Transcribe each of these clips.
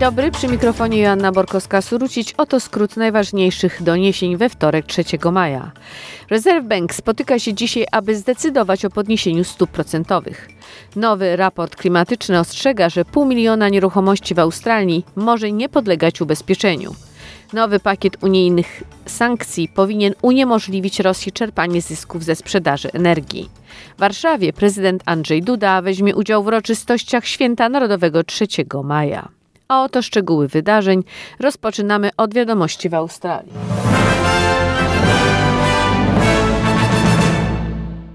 Dobry, przy mikrofonie Joanna Borkowska-Surucić. Oto skrót najważniejszych doniesień we wtorek 3 maja. Reserve Bank spotyka się dzisiaj, aby zdecydować o podniesieniu stóp procentowych. Nowy raport klimatyczny ostrzega, że pół miliona nieruchomości w Australii może nie podlegać ubezpieczeniu. Nowy pakiet unijnych sankcji powinien uniemożliwić Rosji czerpanie zysków ze sprzedaży energii. W Warszawie prezydent Andrzej Duda weźmie udział w uroczystościach Święta Narodowego 3 maja. A oto szczegóły wydarzeń. Rozpoczynamy od wiadomości w Australii.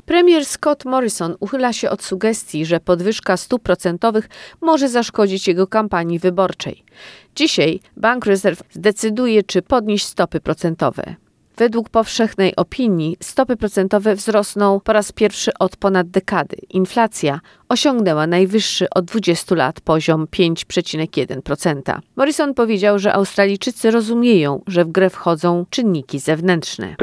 Premier Scott Morrison uchyla się od sugestii, że podwyżka stóp procentowych może zaszkodzić jego kampanii wyborczej. Dzisiaj Bank Reserve zdecyduje, czy podnieść stopy procentowe. Według powszechnej opinii stopy procentowe wzrosną po raz pierwszy od ponad dekady. Inflacja osiągnęła najwyższy od 20 lat poziom 5,1%. Morrison powiedział, że Australijczycy rozumieją, że w grę wchodzą czynniki zewnętrzne.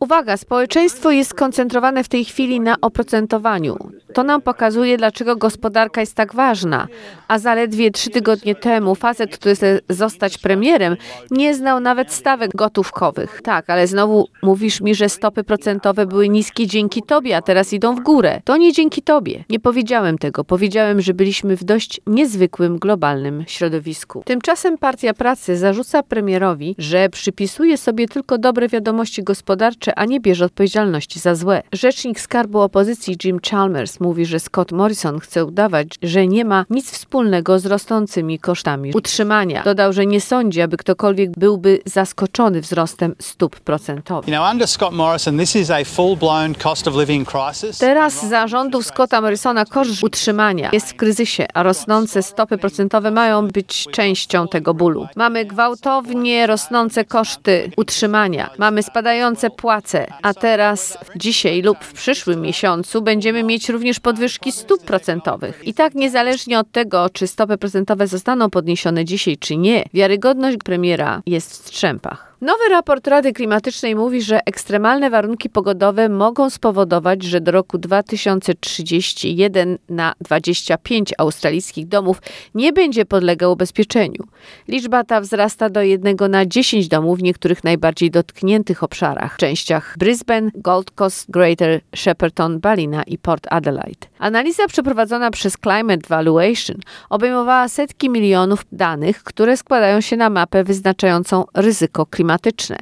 Uwaga, społeczeństwo jest skoncentrowane w tej chwili na oprocentowaniu. To nam pokazuje, dlaczego gospodarka jest tak ważna. A zaledwie trzy tygodnie temu facet, który chce zostać premierem, nie znał nawet stawek gotówkowych. Tak, ale znowu mówisz mi, że stopy procentowe były niskie dzięki tobie, a teraz idą w górę. To nie dzięki tobie. Nie powiedziałem tego. Powiedziałem, że byliśmy w dość niezwykłym globalnym środowisku. Tymczasem Partia Pracy zarzuca premierowi, że przypisuje sobie tylko dobre wiadomości gospodarcze, a nie bierze odpowiedzialności za złe. Rzecznik Skarbu Opozycji Jim Chalmers mówi, że Scott Morrison chce udawać, że nie ma nic wspólnego z rosnącymi kosztami utrzymania. Dodał, że nie sądzi, aby ktokolwiek byłby zaskoczony wzrostem stóp procentowych. You know, under Scott Morrison, this is a full-blown cost of living crisis. Teraz za rządów Scotta Morrisona koszt utrzymania jest w kryzysie, a rosnące stopy procentowe mają być częścią tego bólu. Mamy gwałtownie rosnące koszty utrzymania, mamy spadające płace, a teraz dzisiaj lub w przyszłym miesiącu będziemy mieć również podwyżki stóp procentowych. I tak niezależnie od tego, czy stopy procentowe zostaną podniesione dzisiaj czy nie, wiarygodność premiera jest w strzępach. Nowy raport Rady Klimatycznej mówi, że ekstremalne warunki pogodowe mogą spowodować, że do roku 2031 na 25 australijskich domów nie będzie podlegał ubezpieczeniu. Liczba ta wzrasta do 1 na 10 domów w niektórych najbardziej dotkniętych obszarach, częściach Brisbane, Gold Coast, Greater Shepparton, Ballina i Port Adelaide. Analiza przeprowadzona przez Climate Valuation obejmowała setki milionów danych, które składają się na mapę wyznaczającą ryzyko klimatyczne.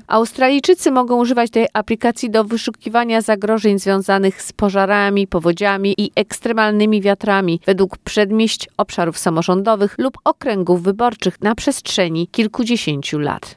Australijczycy mogą używać tej aplikacji do wyszukiwania zagrożeń związanych z pożarami, powodziami i ekstremalnymi wiatrami według przedmieść, obszarów samorządowych lub okręgów wyborczych na przestrzeni kilkudziesięciu lat.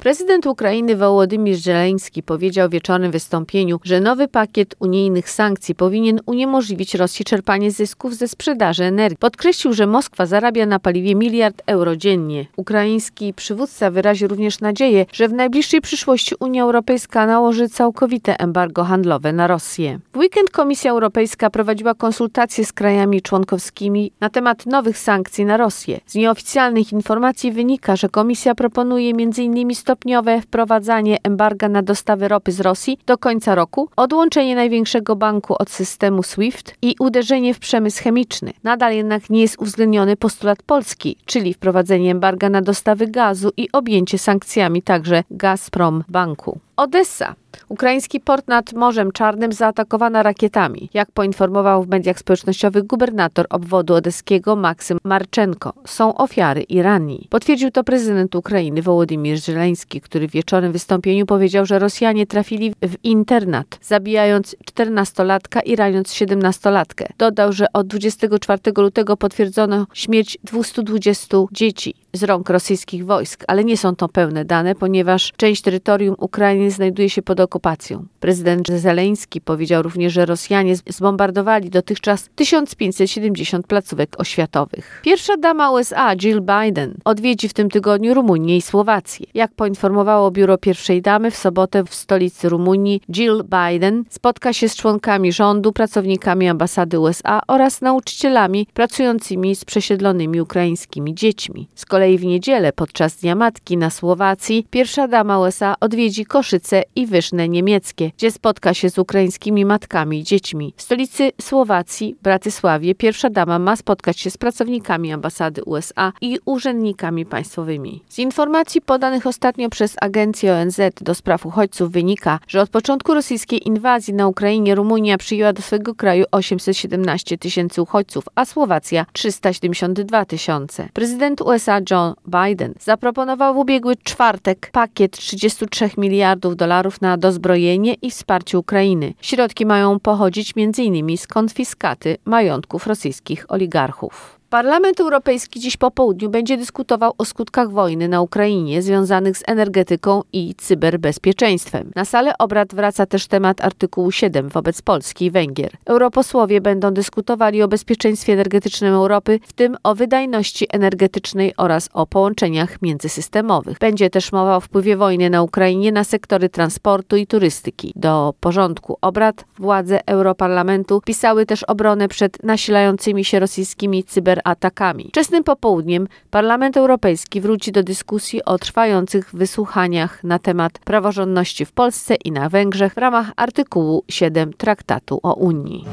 Prezydent Ukrainy Wołodymir Żeleński powiedział w wieczornym wystąpieniu, że nowy pakiet unijnych sankcji powinien uniemożliwić Rosji czerpanie zysków ze sprzedaży energii. Podkreślił, że Moskwa zarabia na paliwie miliard euro dziennie. Ukraiński przywódca wyraził również nadzieję, że w najbliższej przyszłości Unia Europejska nałoży całkowite embargo handlowe na Rosję. W weekend Komisja Europejska prowadziła konsultacje z krajami członkowskimi na temat nowych sankcji na Rosję. Z nieoficjalnych informacji wynika, że Komisja proponuje m.in stopniowe wprowadzanie embarga na dostawy ropy z Rosji do końca roku, odłączenie największego banku od systemu SWIFT i uderzenie w przemysł chemiczny. Nadal jednak nie jest uwzględniony postulat Polski, czyli wprowadzenie embarga na dostawy gazu i objęcie sankcjami także Gazprom Banku. Odessa. Ukraiński port nad Morzem Czarnym zaatakowana rakietami. Jak poinformował w mediach społecznościowych gubernator obwodu odeskiego Maksym Marczenko, są ofiary i ranni. Potwierdził to prezydent Ukrainy Wołodymir Żeleński, który w wieczornym wystąpieniu powiedział, że Rosjanie trafili w internat, zabijając 14-latka i raniąc 17-latkę. Dodał, że od 24 lutego potwierdzono śmierć 220 dzieci. Z rąk rosyjskich wojsk, ale nie są to pełne dane, ponieważ część terytorium Ukrainy znajduje się pod okupacją. Prezydent Zeleński powiedział również, że Rosjanie zbombardowali dotychczas 1570 placówek oświatowych. Pierwsza dama USA, Jill Biden, odwiedzi w tym tygodniu Rumunię i Słowację. Jak poinformowało biuro pierwszej damy, w sobotę w stolicy Rumunii Jill Biden spotka się z członkami rządu, pracownikami ambasady USA oraz nauczycielami pracującymi z przesiedlonymi ukraińskimi dziećmi. Z kolei w niedzielę podczas Dnia Matki na Słowacji pierwsza dama USA odwiedzi Koszyce i Wyszne niemieckie, gdzie spotka się z ukraińskimi matkami i dziećmi. W stolicy Słowacji, Bratysławie, pierwsza dama ma spotkać się z pracownikami ambasady USA i urzędnikami państwowymi. Z informacji podanych ostatnio przez agencję ONZ do spraw uchodźców wynika, że od początku rosyjskiej inwazji na Ukrainie Rumunia przyjęła do swojego kraju 817 tysięcy uchodźców, a Słowacja 372 tysiące. Prezydent USA Joe Biden zaproponował w ubiegły czwartek pakiet 33 miliardów dolarów na dozbrojenie i wsparcie Ukrainy. Środki mają pochodzić m.in. z konfiskaty majątków rosyjskich oligarchów. Parlament Europejski dziś po południu będzie dyskutował o skutkach wojny na Ukrainie związanych z energetyką i cyberbezpieczeństwem. Na salę obrad wraca też temat artykułu 7 wobec Polski i Węgier. Europosłowie będą dyskutowali o bezpieczeństwie energetycznym Europy, w tym o wydajności energetycznej oraz o połączeniach międzysystemowych. Będzie też mowa o wpływie wojny na Ukrainie na sektory transportu i turystyki. Do porządku obrad władze Europarlamentu pisały też obronę przed nasilającymi się rosyjskimi cyber atakami. Wczesnym popołudniem Parlament Europejski wróci do dyskusji o trwających wysłuchaniach na temat praworządności w Polsce i na Węgrzech w ramach artykułu 7 Traktatu o Unii.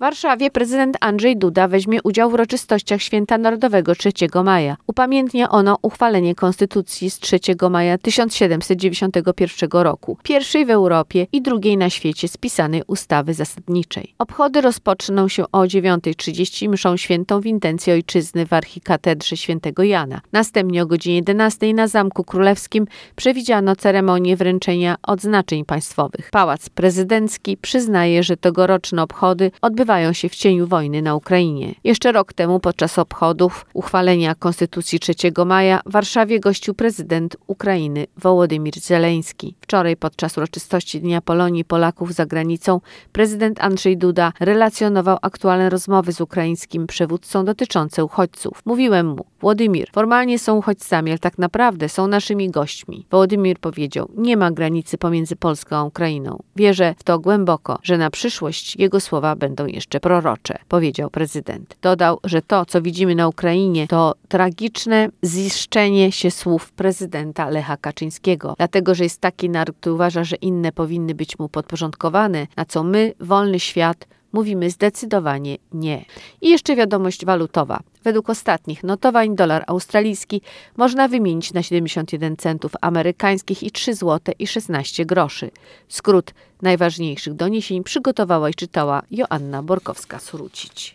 W Warszawie prezydent Andrzej Duda weźmie udział w uroczystościach Święta Narodowego 3 maja. Upamiętnia ono uchwalenie Konstytucji z 3 maja 1791 roku, pierwszej w Europie i drugiej na świecie spisanej ustawy zasadniczej. Obchody rozpoczną się o 9.30 mszą świętą w intencji ojczyzny w archikatedrze świętego Jana. Następnie o godzinie 11 na Zamku Królewskim przewidziano ceremonię wręczenia odznaczeń państwowych. Pałac Prezydencki przyznaje, że tegoroczne obchody odbywają odbywają się w cieniu wojny na Ukrainie. Jeszcze rok temu, podczas obchodów uchwalenia Konstytucji 3 maja, w Warszawie gościł prezydent Ukrainy Wołodymir Zeleński. Wczoraj, podczas uroczystości Dnia Polonii Polaków za granicą, prezydent Andrzej Duda relacjonował aktualne rozmowy z ukraińskim przywódcą dotyczące uchodźców. Mówiłem mu, Władimir, formalnie są uchodźcami, ale tak naprawdę są naszymi gośćmi. Wołodymir powiedział, nie ma granicy pomiędzy Polską a Ukrainą. Wierzę w to głęboko, że na przyszłość jego słowa będą jeszcze prorocze, powiedział prezydent. Dodał, że to, co widzimy na Ukrainie, to tragiczne ziszczenie się słów prezydenta Lecha Kaczyńskiego, dlatego, że jest taki naród, który uważa, że inne powinny być mu podporządkowane, na co my, wolny świat, mówimy zdecydowanie nie. I jeszcze wiadomość walutowa. Według ostatnich notowań dolar australijski można wymienić na 71 centów amerykańskich i 3 zł i 16 groszy. Skrót najważniejszych doniesień przygotowała i czytała Joanna Borkowska-Surucić.